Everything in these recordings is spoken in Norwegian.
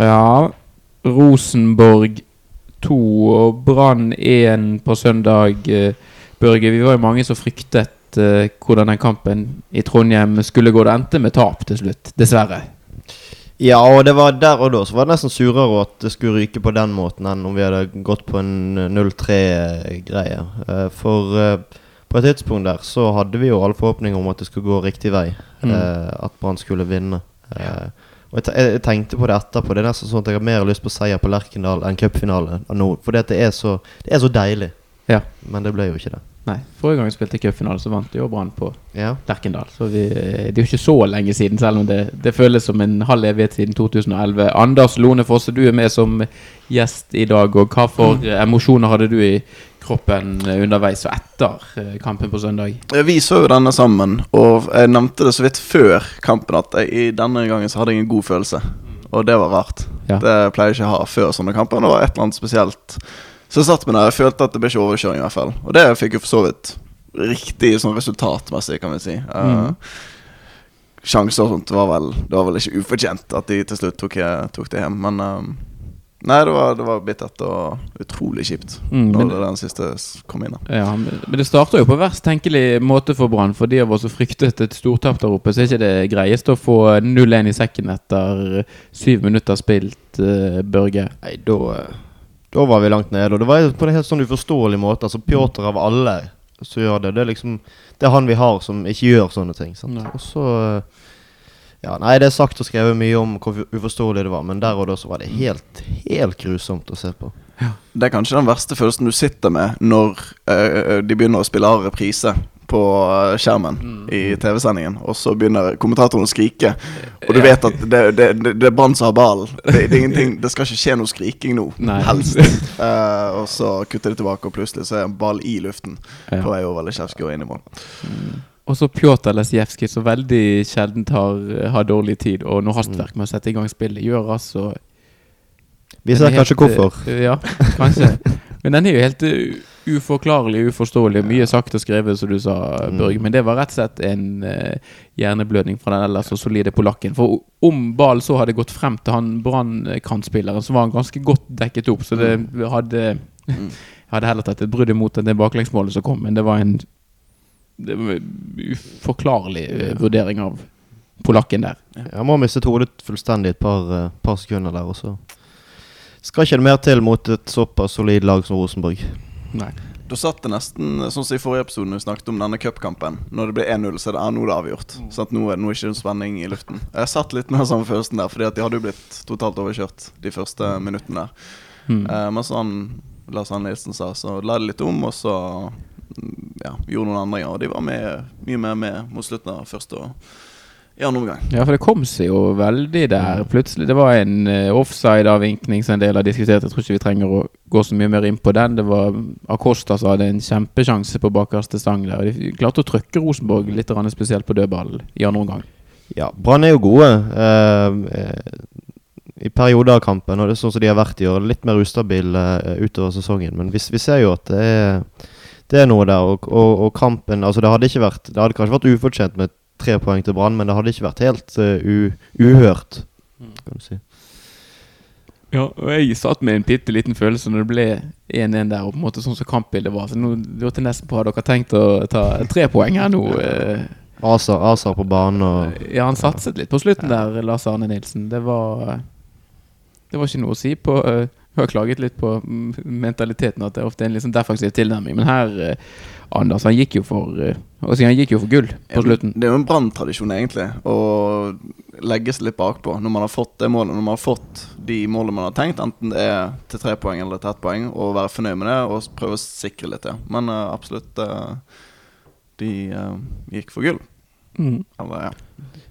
Ja, Rosenborg 2 og Brann 1 på søndag. eh, Børge, vi var jo mange som fryktet uh, hvordan den kampen i Trondheim skulle gå. Det endte med tap til slutt, dessverre. Ja, og det var der og da så var det nesten surere at det skulle ryke på den måten enn om vi hadde gått på en 0-3-greie. Eh, For på et tidspunkt der så hadde vi jo alle forhåpninger om at det skulle gå riktig vei. Mm. At Brann skulle vinne. Eh, Og jeg, jeg tenkte på det etterpå. Det er nesten sånn at jeg har mer lyst på seier på Lerkendal enn cupfinale nå. For det er så, det er så deilig. Ja. Men det ble jo ikke det. Nei, Forrige gang vi spilte cupfinale, så vant jo Brann på Ja. Lerkendal. Så vi, det er jo ikke så lenge siden, selv om det, det føles som en halv evighet siden 2011. Anders Lone Fosse, du er med som gjest i dag. Og hva for Mm. emosjoner hadde du i kroppen eh, underveis og etter eh, kampen på søndag? Eh, Vi så jo denne sammen, og jeg nevnte det så vidt før kampen at jeg, i denne gangen så hadde jeg en god følelse. Og det var rart. Ja. Det pleier jeg ikke å ha før sånne kamper. Det var et eller annet spesielt. Så jeg satt med der, jeg følte at det ble ikke overkjøring i hvert fall. Og det fikk jo for så vidt riktig sånn resultatmessig, kan vi si. Mm. Uh, Sjanser og sånt var vel Det var vel ikke ufortjent at de til slutt tok, tok det hjem, men eh, Nei, det var, det var bittert og utrolig kjipt Mm, når men- den siste kom inn. Ja, men det starter jo på verst tenkelig måte for Brann. For de av oss som fryktet et stortap der oppe, så er ikke det greieste å få 0-1 i sekken etter syv minutter spilt, uh, Børge. Nei, da Da var vi langt nede. Og det var på en helt sånn uforståelig måte. Altså Pjotr av alle som gjør det. Det er liksom Det er han vi har som ikke gjør sånne ting. Sant? Og så eh, Ja, nei, det er sagt og skrevet mye om hvor uforståelig det var, men der og da så var det helt, helt grusomt å se på. Det er kanskje den verste følelsen du sitter med når uh, de begynner å spille av reprise på skjermen skjermen i TV-sendingen, og så begynner kommentatoren å skrike, og du Ja. vet at det, det, det, det er Brann som har ballen. Det, det, er ingenting- det skal ikke skje noe skriking nå, Nei. helst. Uh, og så kutter de tilbake, og plutselig så er en ball i luften Ja. på vei over Lesjevskij og inn i mål. Og så Pjotr Lesijevskij, som veldig sjelden har, har dårlig tid, og noe hastverk med å sette i gang spillet, gjør altså Vi ser er kanskje helt, hvorfor. eh, Ja, kanskje. Men den er jo helt eh, uforklarlig, uforståelig. Mye sagt og skrevet, som du sa, Mm. Børge. Men det var rett og slett en uh, hjerneblødning fra den ellers så solide polakken. For om ballen så hadde gått frem til han Brann-kantspilleren, så var han ganske godt dekket opp. Så det hadde Mm. Hadde heller tatt et brudd imot det baklengsmålet som kom, men det var en det var en uforklarlig eh, vurdering av polakken der. Jeg må ha mistet hodet fullstendig et par, eh, par sekunder der, og så skal ikke det mer til mot et såpass solid lag som Rosenborg. Nei. Da satt det nesten sånn som i forrige episode når vi snakket om denne cupkampen. Når det ble 1-0, så er det ah, nå er det avgjort. Så at nå er det nå er ikke en spenning i luften. Jeg satt litt med den samme følelsen der, Fordi at de hadde jo blitt totalt overkjørt de første minuttene der. Mm. Eh, men sånn Lars Arne Nilsen sa, så la det litt om, og så mm, ja, gjorde noen endringer. Og de var med, mye mer med mot slutten av første og i andre omgang. Ja, for det kom seg jo veldig der. Plutselig, Det var en uh, offside-avvinkning som en del har diskutert. Jeg tror ikke vi trenger å gå så mye mer inn på den. Det var Acosta som hadde en kjempesjanse på bakerste stang der. De klarte å trykke Rosenborg litt spesielt på dødball i andre omgang. Ja, Brann er jo gode eh, eh, i perioder av kampen, og det er sånn som de har vært i år. Litt mer ustabile uh, utover sesongen. Men vi, vi ser jo at det er, det er noe der. Og, og, og kampen Altså, det hadde ikke vært Det hadde kanskje vært ufortjent med tre poeng til Brann, men det hadde ikke vært helt uh, u, uhørt, kan du si. Ja, og jeg satt med en bitte liten følelse når det ble 1-1 der, og på en måte sånn som kampbildet var. Så nå lurte jeg nesten på har dere tenkt å ta tre poeng her nå. eh? Aser, Aser på banen og Ja, han satset litt på slutten der, Lars Arne Nilsen. Det var Det var ikke noe å si på uh, Hun har klaget litt på mentaliteten, at det ofte er en sånn defensiv tilnærming. Men her, eh, Anders, han gikk jo for uh, Han gikk jo for gull på slutten. Det er jo en branntradisjon, egentlig, å legge seg litt bakpå når man har fått det målet. Når man har fått de målene man har tenkt, enten det er til tre poeng eller til ett poeng, og være fornøyd med det og prøve å sikre litt, ja. Men eh, absolutt eh, De eh, gikk for gull. Mm. Eller, ja.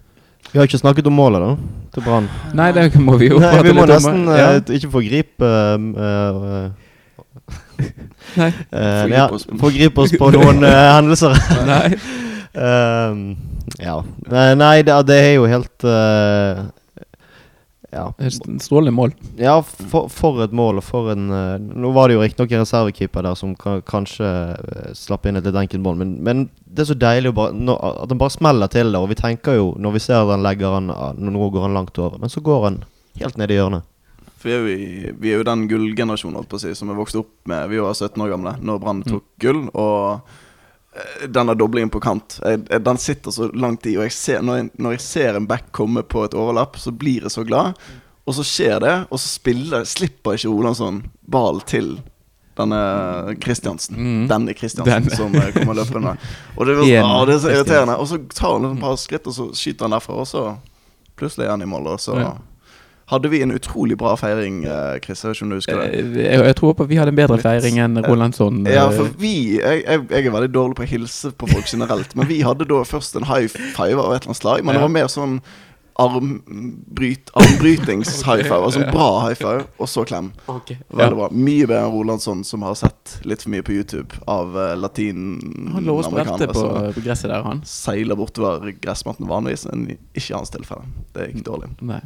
Vi har ikke snakket om målet, da, til Brann. Nei, det må vi jo Nei, vi må nesten ja. eh, ikke forgripe uh, Nei. Uh, ja, Forgripe oss på- oss på noen eh, hendelser. Nei. Ehm, ja. Nei, nei det, det er jo helt eh, Ja. Strålende mål. ja for, for et mål og for en uh, Nå var det jo riktignok en reservekeeper der som kan, kanskje uh, slapp inn et litt enkelt mål, men, men det er så deilig å bare, nå, at han bare smeller til det. Og vi tenker jo, når vi ser den legger han ah, Nå går han langt over, men så går han helt ned i hjørnet. For vi er jo, i, vi er jo den gullgenerasjonen som er vokst opp med Vi var 17 år gamle når Brann tok gull. Og denne doblingen på kant, jeg, jeg, den sitter så langt i. Og jeg ser, når, jeg, når jeg ser en back komme på et overlapp, så blir jeg så glad. Og så skjer det, og så spiller, slipper ikke Olansson ball til denne Kristiansen. Mm. Denne Kristiansen som eh, kommer løpende. Og det, var, ah, det er så irriterende. Og så tar han et par skritt, og så skyter han derfra, og så plutselig er han i mål. Og så Ja. Hadde vi en utrolig bra feiring, eh, Chris. Jeg vet ikke om du husker det? Eh, Jeg, jeg tror på at vi hadde en bedre feiring enn Rolandsson. Ja, eh, for vi jeg, jeg, jeg er veldig dårlig på å hilse på folk generelt. Men vi hadde da først en high five av et eller annet slag. Men det var mer sånn armbryt, armbrytings-high five. Altså bra high five, og så klem. Veldig bra. Mye bedre enn Rolandsson, som har sett litt for mye på YouTube av uh, Han lå latinamerikanere på, som på gresset der, han. seiler bortover gressmatten vanligvis, men ikke i hans tilfelle. Det gikk dårlig. Nei.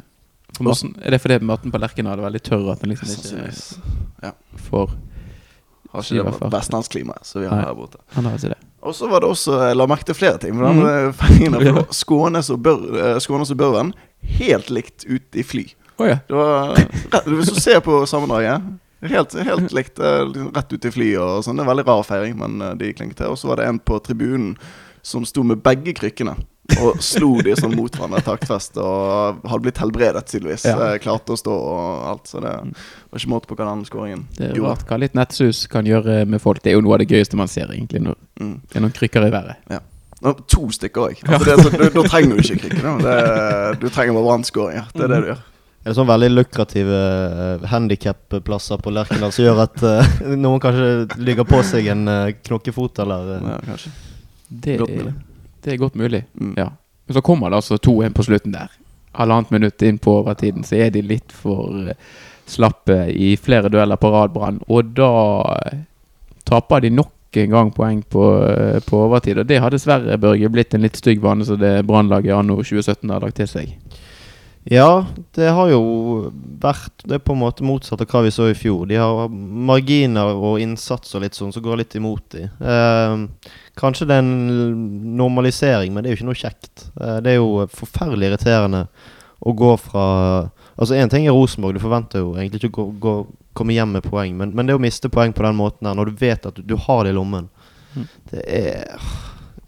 For er det fordi maten på Lerkendal er veldig tørr at den liksom ikke ja. får Har ikke det vestlandsklimaet som vi har Nei. her borte. Han har ikke det. Og så var det også Jeg la merke til flere ting. Mm. Skånes og, Bør, eh, Skånes og Børven helt likt ut i fly. Oh, ja. Det var Hvis du ser på sammendraget Helt, helt likt eh, liksom rett ut i fly og sånn. Det er en veldig rar feiring, men de klinket til. Og så var det en på tribunen som sto med begge krykkene. Og slo de sånn mot hverandre taktfest. Og hadde blitt helbredet, tydeligvis. Ja. Eh, Klarte å stå og alt. Så det var ikke måte på hva den skåringen gjorde. rart hva litt nettsus kan gjøre med folk. Det er jo noe av det gøyeste man ser, egentlig. Når Mm. det er noen krykker i været. Og To stykker òg. Altså, det da, da trenger du ikke krykker. da. Det- Du trenger bare brannskåringer. Det er det du gjør. Er det sånn veldig lukrative uh, handikapplasser på Lerkendal som gjør at uh, noen kanskje ligger på seg en uh, knokkefot eller Uh, Ja, kanskje. Det, er-. Det er godt mulig. Mm. Ja. Men så kommer det altså 2-1 på slutten der. Halvannet minutt inn på overtiden, så er de litt for eh, slappe i flere dueller på rad, Brann. Og da eh, taper de nok en gang poeng på, eh, på overtid. Og det har dessverre, Børge, blitt en litt stygg vane som det Brannlaget anno 2017 har lagt til seg. Ja, det har jo vært Det er på en måte motsatt av hva vi så i fjor. De har marginer og innsats og litt sånn som går litt imot dem. Eh, kanskje det er en normalisering, men det er jo ikke noe kjekt. Eh, det er jo forferdelig irriterende å gå fra Altså Én ting er Rosenborg, du forventer jo egentlig ikke å gå, gå, komme hjem med poeng, men, men det å miste poeng på den måten her, når du vet at du, du har det i lommen, Mm. det er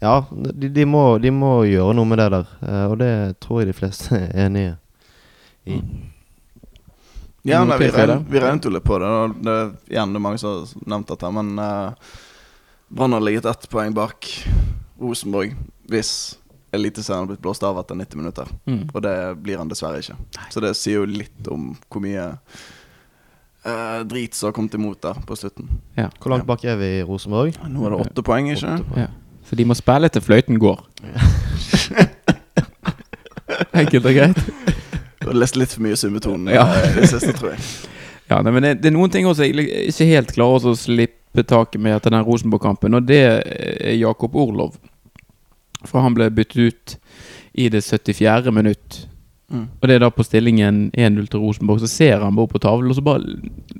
Ja, de, de, må, de må gjøre noe med det der, eh, og det tror jeg de fleste er enige i. Ja, nei, vi, regn, vi regnet jo litt på det. og det igjen, det er mange som har nevnt dette. Men uh, Brann har ligget ett poeng bak Rosenborg hvis Eliteserien har blitt blåst av etter 90 minutter. Mm. Og det blir han dessverre ikke. Så det sier jo litt om hvor mye uh, drit som har kommet imot der på slutten. Ja. Hvor langt bak er vi i Rosenborg? Nå er det åtte poeng, ikke Åtte poeng. Ja. Så de må spille til fløyten går. Enkelt og greit. Du har lest litt for mye Summetonen Ja. ja. i det siste, tror jeg. Ja, nei, men det, det er noen ting også jeg ikke helt klarer å slippe taket med etter den Rosenborg-kampen, og det er Jakob Orlov. For han ble byttet ut i det 74. minutt. Mm. Og det er da på stillingen 1-0 til Rosenborg. Så ser han bare på tavlen, og så bare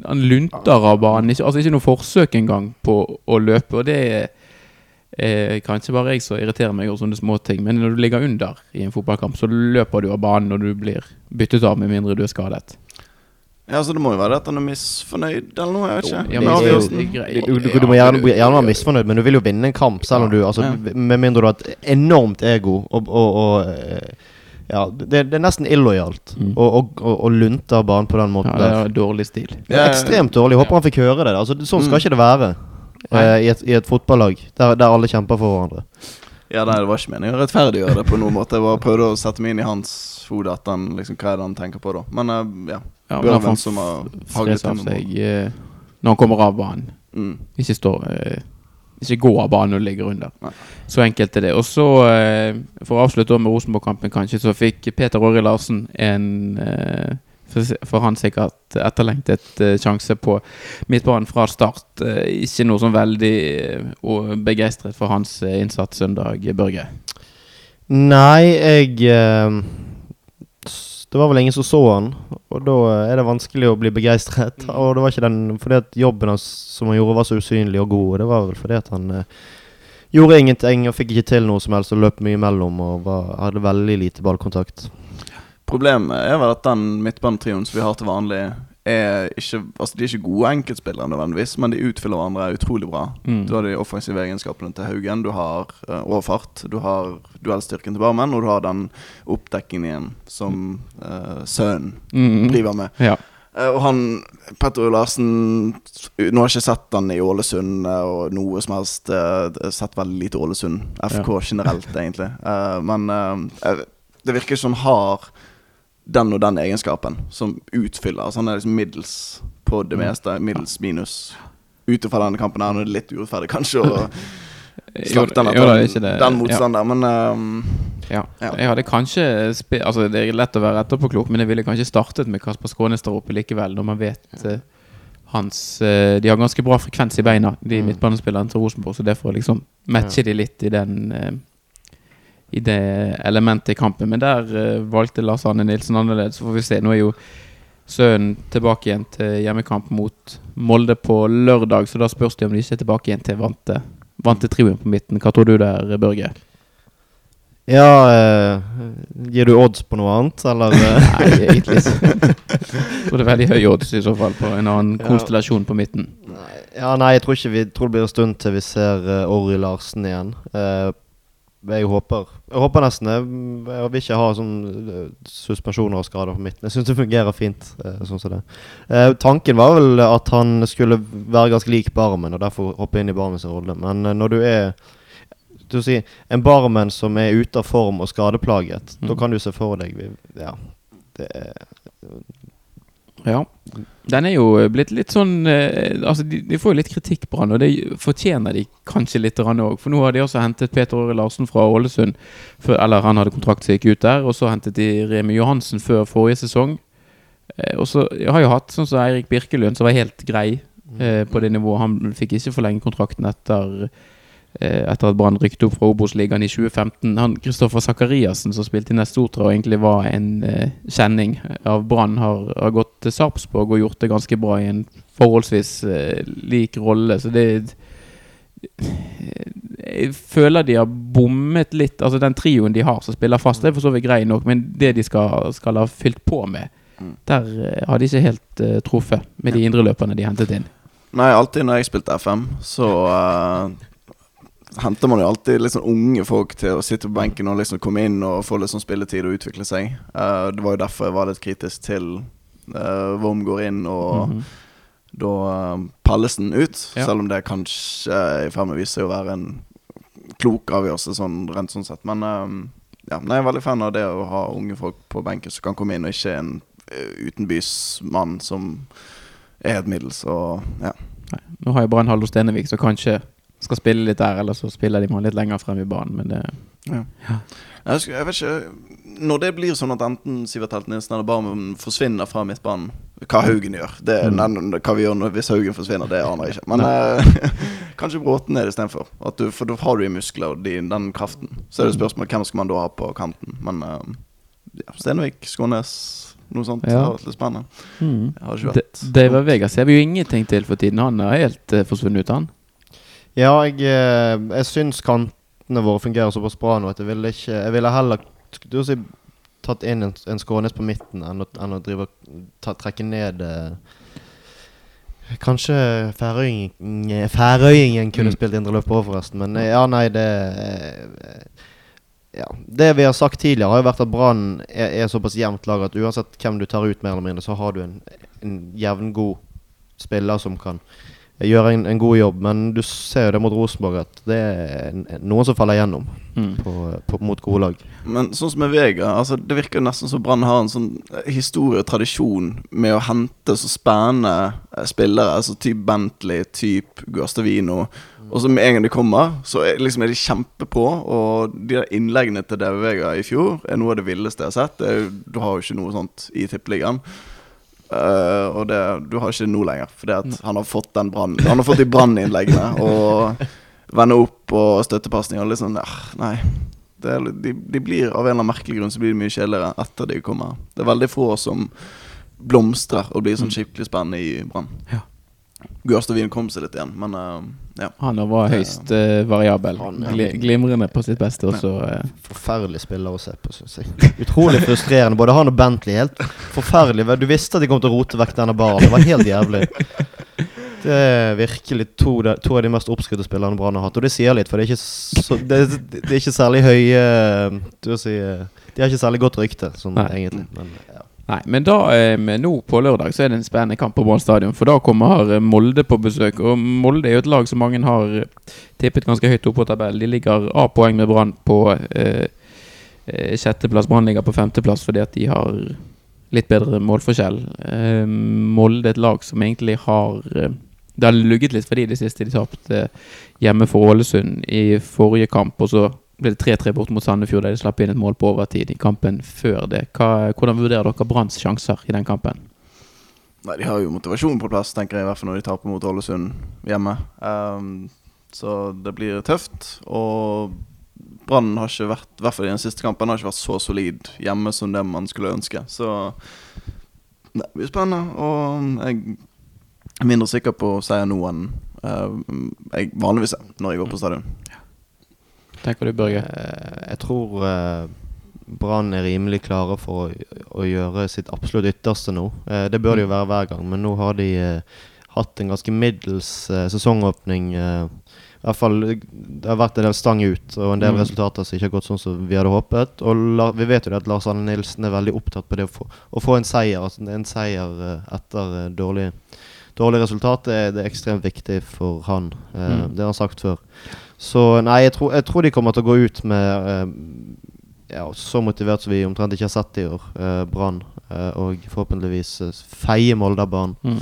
Han lunter av banen. Ikke, altså ikke noe forsøk engang på å løpe. Og det er eh, kanskje bare jeg som irriterer meg over sånne småting. Men når du ligger under i en fotballkamp, så løper du av banen når du blir byttet av, med mindre du er skadet. Ja, så Det må jo være det at han er misfornøyd eller noe. jeg vet ikke Ja, men det er det er. Du, du, du må gjerne, gjerne være misfornøyd, men du vil jo vinne en kamp, selv om du altså, Ja. Med mindre du har et enormt ego og, og, og eh, Ja, det, det er nesten illojalt Mm. å å- å- lunte av banen på den måten Ja, det er dårlig stil. Det er ekstremt dårlig. Håper han fikk høre det. Altså, sånn skal Mm. ikke det være eh, i, et, i et fotballag der, der alle kjemper for hverandre. Ja, nei, det var ikke meningen å rettferdiggjøre det på noen måte. Jeg bare prøvde å sette meg inn i hans hode at han, liksom, hva er det han tenker på da. Men uh, ja. Ja, men Børven han som har haglet inn seg uh, når han kommer av banen. Mm. Ikke stå uh, Ikke gå av banen og ligge ligger under. Nei. Så enkelt er det. Og så, for å avslutte med Rosenborg-kampen, kanskje, så fikk Peter Åri Larsen en eh, for, han sikkert etterlengtet eh, sjanse på midtbanen fra start. Eh, ikke noe sånn veldig eh, begeistret for hans innsats søndag, Børge. Nei, jeg Det var vel ingen som så han, og da er det vanskelig å bli begeistret. Og det var ikke den fordi at jobben hans som han gjorde, var så usynlig og god. Og det var vel fordi at han gjorde ingenting og fikk ikke til noe som helst og løp mye imellom og var, hadde veldig lite ballkontakt. Problemet er vel at den midtbanetrioen som vi har til vanlig, er ikke Altså De er ikke gode enkeltspillere nødvendigvis, men de utfyller hverandre utrolig bra. Mm. Du har de offensive egenskapene til Haugen, du har uh, overfart, du har duellstyrken til Barmen, og du har den oppdekkingen som uh, sønnen Mm. driver med. Ja. Uh, og han Petter. Larsen Nå har jeg ikke sett han i Ålesund eh, og noe som helst. Uh, sett veldig lite Ålesund. FK generelt, egentlig. Eh, men eh, det virker som har den og den egenskapen som utfyller. Altså han er liksom middels på det Mm. meste. Middels minus. Ut ifra denne kampen her, nå er det litt urettferdig kanskje å slakte den, er det. den Ja. men um, Ja. Ja. Jeg hadde kanskje Altså Det er lett å være etterpåklok, men jeg ville kanskje startet med Kasper Skånes der oppe likevel, når man vet uh, hans uh, De har ganske bra frekvens i beina, de Mm. midtbanespillerne til Rosenborg, så det får liksom matche de litt i den eh, I det elementet i kampen. Men der eh, valgte Lars Anne Nilsen annerledes, så får vi se. Nå er jo Sønnen tilbake igjen til hjemmekamp mot Molde på lørdag, så da spørs det om de ikke er tilbake igjen til vante, vante trioen på midten. Hva tror du der, Børge? Ja eh, Gir du odds på noe annet, eller? eh? Nei, egentlig ikke. Jeg tror det er veldig høy odds i så fall på en annen Ja. konstellasjon på midten. ja, nei, jeg tror ikke vi tror det blir en stund til vi ser uh, Orry Larsen igjen. Eh, jeg håper Jeg håper nesten Jeg, Jeg vil ikke ha sånn eh, suspensjoner og skader på midten. Jeg syns det fungerer fint eh, sånn som det. Eh, tanken var vel at han skulle være ganske lik Barmen, og derfor hoppe inn i Barmens rolle. Men eh, når du er du si, en barmen som er ute av form og skadeplaget, Mm. da kan du se for deg Ja. Det er Ja. Den er jo blitt litt sånn eh, Altså, de, de får jo litt kritikk, på han, og det fortjener de kanskje litt òg. For nå har de også hentet Peter Åre Larsen fra Ålesund. for, eller han hadde kontrakt som gikk ut der. Og så hentet de Remi Johansen før forrige sesong. Eh, og så har jo hatt sånn som Eirik Birkelund, som var helt grei eh, på det nivået. Han fikk ikke forlenge kontrakten etter eh, Etter at Brann rykte opp fra Obos-ligaen i 2015. Han Kristoffer Sakariassen, som spilte i Nestotra og egentlig var en eh, kjenning av Brann, har, har gått til Sarpsborg og gjort det ganske bra i en forholdsvis eh, lik rolle. Så det Jeg føler de har bommet litt. Altså Den trioen de har som spiller fast, det er for så vidt grei nok, men det de skal, skal ha fylt på med, Mm. der eh, har de ikke helt uh, truffet med de indreløperne de hentet inn. Nei, alltid når jeg spilte FM, så eh, henter man jo alltid litt sånn unge folk til å sitte på benken og liksom komme inn og få litt sånn spilletid og utvikle seg. Uh, det var jo derfor jeg var litt kritisk til uh, Worm går inn og Mhm. da uh, Pallesen ut. Ja. Selv om det kanskje er i ferd med å vise seg å være en klok avgjørelse sånn rent sånn sett. Men eh, ja, nei, jeg er veldig fan av det å ha unge folk på benken som kan komme inn, og ikke en uh, utenbysmann som er helt middels. Og ja. Nei. Nå har jo Brann Hallo Stenevik, så kanskje skal spille litt der, eller så spiller de meg litt lenger frem i banen, men det Ja. Ja. Jeg, jeg vet ikke Når det blir sånn at enten Sivert Helt Nilsen eller Barmen forsvinner fra midtbanen Hva Haugen gjør det, Mm. Hva vi gjør hvis Haugen forsvinner, det aner jeg ikke. Men eh, kanskje Bråten er det istedenfor. For da har du i muskler og de, den kraften. Så er det Mm. spørsmålet hvem skal man da ha på kanten. Men eh, ja, Stenvik, Skånes, noe sånt. Ja. Det var litt spennende. Jeg har ikke vært David Vega ser vi jo ingenting til for tiden. Han er helt uh, forsvunnet ut, han. Ja, jeg, eh, jeg syns kantene våre fungerer såpass bra nå at jeg ville ikke Jeg ville heller skulle du si, tatt inn en, en Skånes på midten enn å, enn å drive ta, trekke ned eh, Kanskje Færøying- Færøyingen kunne Mm. spilt indreløp på, forresten. Men eh, ja, nei, det eh, ja. Det vi har sagt tidligere, har jo vært at Brann er, er såpass jevnt lag at uansett hvem du tar ut, mer eller mindre, så har du en, en jevngod spiller som kan gjøre en, en god jobb. Men du ser jo det mot Rosenborg at det er noen som faller gjennom Mm. på, på, mot gode lag. Men sånn som med Vega altså Det virker nesten som Brann har en sånn eh, historie og tradisjon med å hente så spennende eh, spillere. Altså type Bentley, type Guastavino. Og så med en gang de kommer, så er, liksom er de kjempepå. Og de der innleggene til David Vega i fjor er noe av det villeste jeg har sett. Det er, du har jo ikke noe sånt i tippeligaen. Eh, og det, du har ikke det nå lenger, fordi at han har fått den brannen Han har fått de branninnleggene og vende opp og støttepasninger. Litt sånn eh, Nei. Det de, de blir Av en eller annen merkelig grunn så blir de mye kjedeligere etter de kommer. Det er veldig få som blomstrer og blir sånn skikkelig spennende i Brann. Gørstavin kom seg litt igjen, men uh, ja. Han var høyst uh, variabel. Han, ja. Gli, glimrende på sitt beste. Og så eh, Forferdelig spiller å se på, syns jeg. Utrolig frustrerende. Både han og Bentley. Helt forferdelig. Du visste at de kom til å rote vekk denne baren. Det var helt jævlig. Det er virkelig to, de- to av de mest oppskrytte spillerne Brann har hatt. Og det sier litt, for det er ikke, så, det, det er ikke særlig høye Du si De har ikke særlig godt rykte, sånn Nei. egentlig. Men, ja. Nei, men da eh, nå på lørdag så er det en spennende kamp på Brann stadion. For da kommer eh, Molde på besøk. Og Molde er jo et lag som mange har eh, tippet ganske høyt opp på tabellen. De ligger A-poeng med Brann på eh, sjetteplass. Brann ligger på femteplass fordi at de har litt bedre målforskjell. Eh, Molde er et lag som egentlig har Det har lugget litt for de siste. De tapte hjemme for Ålesund i forrige kamp, og så ble det 3-3 bort mot Sandefjord, der de slapp inn et mål på overtid i kampen før det. Hva, hvordan vurderer dere Branns sjanser i den kampen? Nei, De har jo motivasjonen på plass, tenker jeg, i hvert fall når de taper mot Ålesund hjemme. Um, så det blir tøft. Og Brann har ikke vært, i hvert fall i den siste kampen, har ikke vært så solid hjemme som det man skulle ønske. Så det blir spennende. Og jeg er mindre sikker på seier nå enn uh, jeg vanligvis er når jeg går på stadion. Tenker du, Børge? Eh, Jeg tror eh, Brann er rimelig klare for å, å gjøre sitt absolutt ytterste nå. Eh, det bør det jo være hver gang, men nå har de hatt en ganske middels sesongåpning. I hvert fall Det har vært en del stang ut og en del Mm. resultater som ikke har gått sånn som vi hadde håpet. Og la, vi vet jo at Lars Arne Nilsen er veldig opptatt på det å få, å få en seier. Altså en seier etter dårlig, dårlig resultat det er, det er ekstremt viktig for han. Mm. Det har han sagt før. Så nei, jeg tror, jeg tror de kommer til å gå ut med eh, ja, så motivert som vi omtrent ikke har sett i år. Eh, Brann. Eh, og forhåpentligvis eh, feie Molde av. Mm.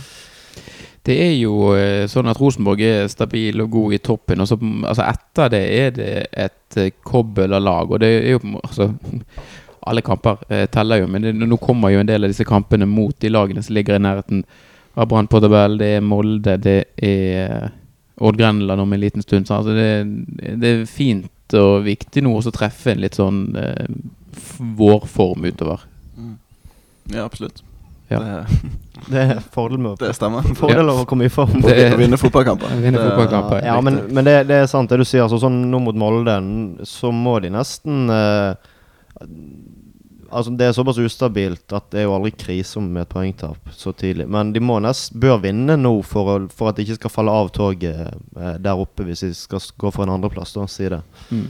Det er jo eh, sånn at Rosenborg er stabil og god i toppen. Og så, altså etter det er det et eh, kobbel av lag. Og det er jo altså, Alle kamper teller jo, men det, nå kommer jo en del av disse kampene mot de lagene som ligger i nærheten av Brann på tabell. Det er Molde, det er Odd Grenland om en liten stund. Så altså det, det er fint og viktig nå også å treffe en litt sånn eh, vårform utover. Ja, absolutt. Ja. Det, Det er fordel med det stemmer. Fordel av å komme i form. Det- Å vinne fotballkamper. Vinne fotballkamper. Ja, men, men det, det er sant det du sier. Altså, sånn nå mot Molde, så må de nesten eh, Altså Det er såpass ustabilt at det er jo aldri krise med et poengtap så tidlig. Men de må nest, bør vinne nå for, å, for at de ikke skal falle av toget eh, der oppe hvis de skal gå for en andreplass. Da, si det. Mm.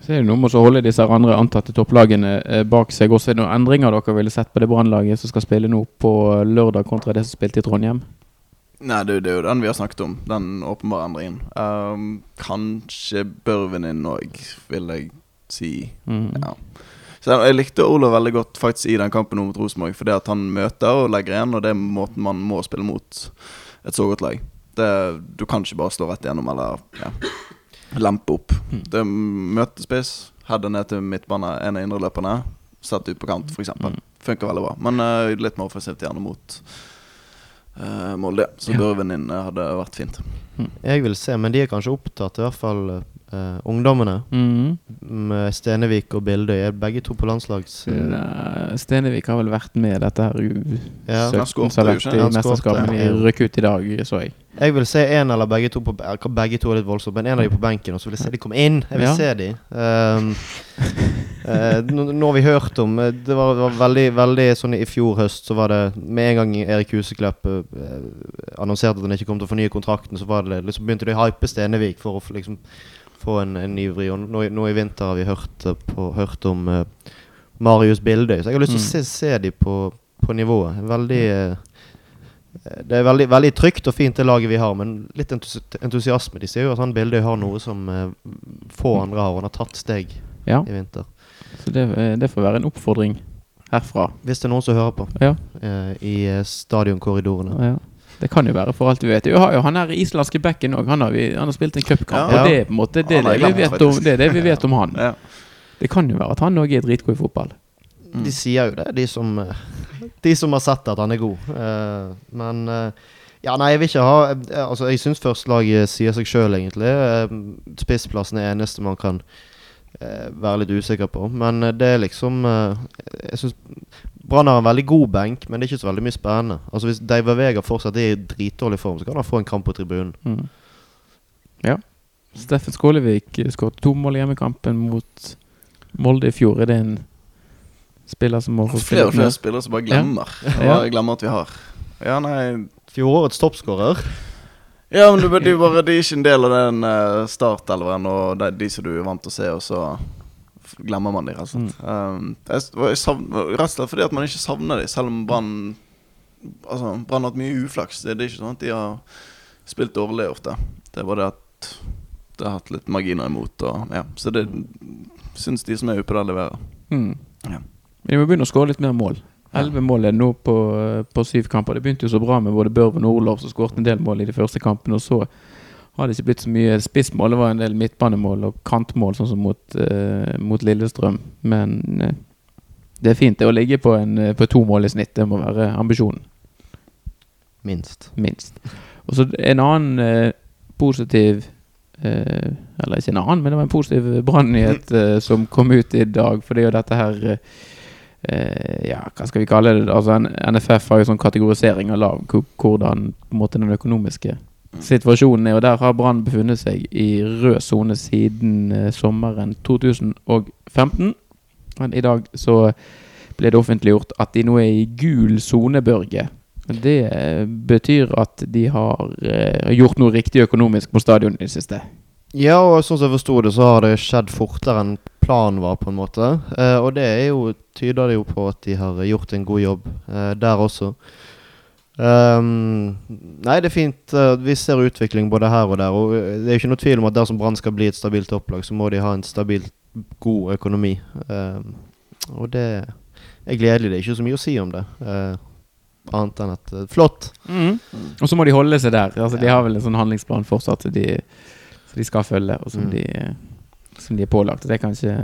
Så er det noe med å holde disse andre antatte topplagene eh, bak seg. Også er det noen endringer dere ville sett på det brannlaget som skal spille nå på lørdag, kontra det som spilte i Trondheim? Nei, det, det er jo den vi har snakket om. Den åpenbare endringen. Um, kanskje Børven inn òg, vil jeg si. Mm. Ja. Så jeg, jeg likte Olav veldig godt faktisk i den kampen mot Rosenborg. Fordi at han møter og legger igjen, og det er måten man må spille mot et så godt lag. Det, du kan ikke bare slå rett igjennom eller ja, lempe opp. Mm. Det Møte spiss, heade ned til midtbane, en av indreløperne, sett ut på kant, f.eks. Mm. Funker veldig bra. Men uh, litt mer offensivt gjerne mot uh, Molde. Så Ja. Børven din eh, hadde vært fint. Jeg vil se, men de er kanskje opptatt, i hvert fall eh, ungdommene. Mm. Med Stenevik og Bildøy. Er begge to på landslags... Uh... Nei, Stenevik har vel vært med dette her Ja. Han U17 skårte som har jo vært ikke. i mesterskapet, men de røk ut i dag, så jeg. Jeg vil se en eller begge to på eh, Begge to er litt voldsomt, men en av de på benken. Og så vil jeg se de komme inn. Jeg vil Ja. se de. Um, uh, nå, har vi hørt om eh, Det var, det var veldig, veldig sånn i fjor høst, så var det Med en gang Erik Huseklepp eh, annonserte at han ikke kom til å fornye kontrakten, så var det liksom begynte de å hype Stenevik for å liksom, få en, en ivrig. Og nå, i- nå i vinter har vi hørt, eh, på, hørt om uh, Marius Bildøy, så jeg har lyst til å Mm. se, se dem på, på nivået. Veldig eh, det er veldig, veldig trygt og fint det laget vi har, men litt entusi entusiasme. De ser jo at han Bildøy har noe som eh, få andre har. og Han har tatt steg Ja, i vinter. så det, det får være en oppfordring herfra. Hvis det er noen som hører på Ja. i stadionkorridorene. Ja. Det kan jo være, for alt vi vet. Vi har jo han her islandske backen òg. Han, har han har spilt en cupkamp. Ja. Og det er på en måte det, det, vi vet om, det det vi vet om han. Ja. Det kan jo være at han òg er dritgod i fotball. Mm. De sier jo det, de som, eh, de som har sett at han er god. Uh, men uh, Ja, nei, jeg vil ikke ha Altså, jeg syns førstelaget sier seg sjøl, egentlig. Uh, spissplassen er eneste man kan være litt usikker på. Men eh, det er liksom eh, Jeg syns Brann har en veldig god benk, men det er ikke så veldig mye spennende. Altså Hvis David Vega fortsatt er i dritdårlig form, så kan han få en kamp på tribunen. Mm. Ja. Steffen Skålevik skåret to mål i hjemmekampen mot Molde i fjor. Er det en spiller som må få Flere og flere spillere som bare glemmer. Ja. Ja. glemmer at vi har. Ja, nei Fjorårets toppskårer. Ja, men det, er bare, de er ikke en del av den uh, startelveren og de, de som du er vant til å se, og så glemmer man de, rett og slett. Um, jeg, savner, rett og slett fordi at man ikke savner de, selv om Brann Altså, Brann har hatt mye uflaks. Det, det er ikke sånn at de har spilt dårlig ofte. Det er bare det at det har hatt litt marginer imot, og ja. Så det syns de som er oppe der, leverer. Mm. Ja. Men de må begynne å skåre litt mer mål. Elleve mål er det nå på, på syv kamper. Det begynte jo så bra med både Børven og Olav som skåret en del mål i de første kampene. Og så har det ikke blitt så mye spissmål. Det var en del midtbanemål og kantmål, sånn som mot, eh, mot Lillestrøm. Men eh, det er fint det å ligge på, en, eh, på to mål i snitt. Det må være ambisjonen. Minst. minst. Og så en annen eh, positiv eh, Eller ikke en annen, men det var en positiv brannnyhet eh, som kom ut i dag. For det er jo dette her Ja, hva skal vi kalle det? Altså NFF har jo sånn kategorisering av lav, hvordan på en måte den økonomiske situasjonen er. Og der har Brann befunnet seg i rød sone siden eh, sommeren 2015. Men i dag så ble det offentliggjort at de nå er i gul sone, Børge. Det eh, betyr at de har eh, gjort noe riktig økonomisk på stadion i det siste. Ja, og sånn som jeg forsto det, så har det skjedd fortere enn planen var, på en måte. Eh, og det jo, tyder det jo på at de har gjort en god jobb eh, der også. Um, nei, det er fint. eh, vi ser utvikling både her og der. Og eh, det er jo ikke noe tvil om at dersom Brann skal bli et stabilt opplag, så må de ha en stabilt god økonomi. Um, og det er gledelig. Det er ikke så mye å si om det. Uh, annet enn at uh, Flott! Og så må de holde seg der. Altså, De har vel en sånn handlingsplan fortsatt de, som de skal følge, og som, Mm. de, som de er pålagt. Det er kanskje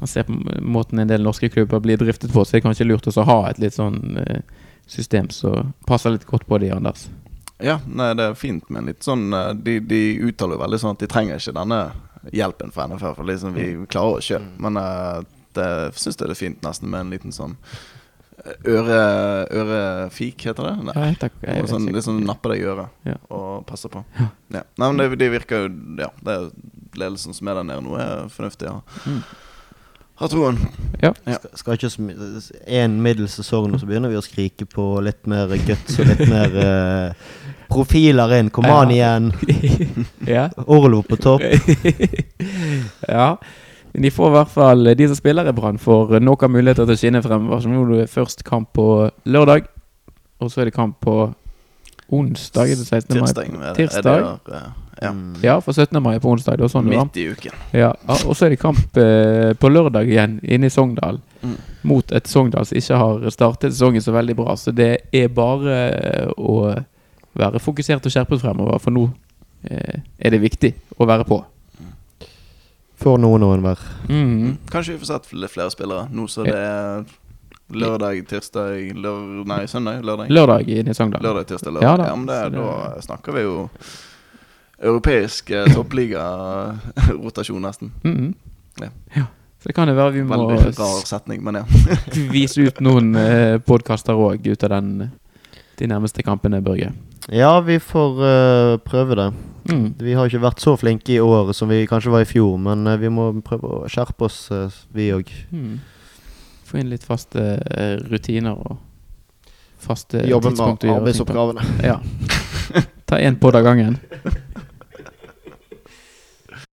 Man ser på måten en del norske klubber blir driftet på, så det er kanskje lurt å ha et litt sånn eh, system som passer litt godt på de, Anders. Ja, nei, det er fint, men litt sånn eh, De, de uttaler jo veldig sånn at de trenger ikke denne hjelpen fra NFF. For liksom vi klarer oss sjøl. Men jeg det syns jeg det er fint nesten med en liten sånn eh, øre, ørefik, heter det? Nei. Ja, takk, jeg vet sånn, litt sånn nappe deg i øret Ja. og passe på. Ja. Nei, men det, det virker jo Ja, det er ledelsen som er der nede nå, er fornuftig. Ja. Mm. Har troen. Ja. Ja. Skal, skal ikke én En middels sesong og så begynner vi å skrike på litt mer guts og litt mer uh, profiler inn. Kom an igjen. ja. Orlo på topp. ja. De får i hvert fall De som spiller i Brann, får nok av muligheter til å skinne fremover. Så nå er det først kamp på lørdag, og så er det kamp på onsdag. Er det 16. mai? Tirsdag. det- det Tirsdag? der, eh, ja. Mm. Ja, for 17. mai på onsdag. Det var sånn. Midt i uken. Ja, og så er det kamp eh, på lørdag igjen, inne i Sogndal. Mm. Mot et Sogndal som ikke har startet sesongen så veldig bra. Så det er bare eh, å være fokusert og skjerpet fremover, for nå eh, er det viktig å være på. For noen og enhver. Mhm. Kanskje vi får sett flere spillere nå så det er lørdag, tirsdag, lør Nei, søndag? Lørdag? Lørdag i Sogndal. Lørdag, tirsdag, lørdag. Ja Ja, men det, det- da snakker vi jo europeisk eh, toppliga-rotasjon, nesten. Mhm. Ja. ja. Så det kan det være vi må Veldig rar setning, men ja. vise ut noen eh, podkaster òg ut av den de nærmeste kampene, Børge. Ja, vi får uh, prøve det. Mm. Vi har ikke vært så flinke i år som vi kanskje var i fjor, men uh, vi må prøve å skjerpe oss, uh, vi òg. Mm. Få inn litt faste rutiner og faste Jobbe tidspunkt med å gjøre ting på. arbeidsoppgavene. Ja. Ta én på av gangen.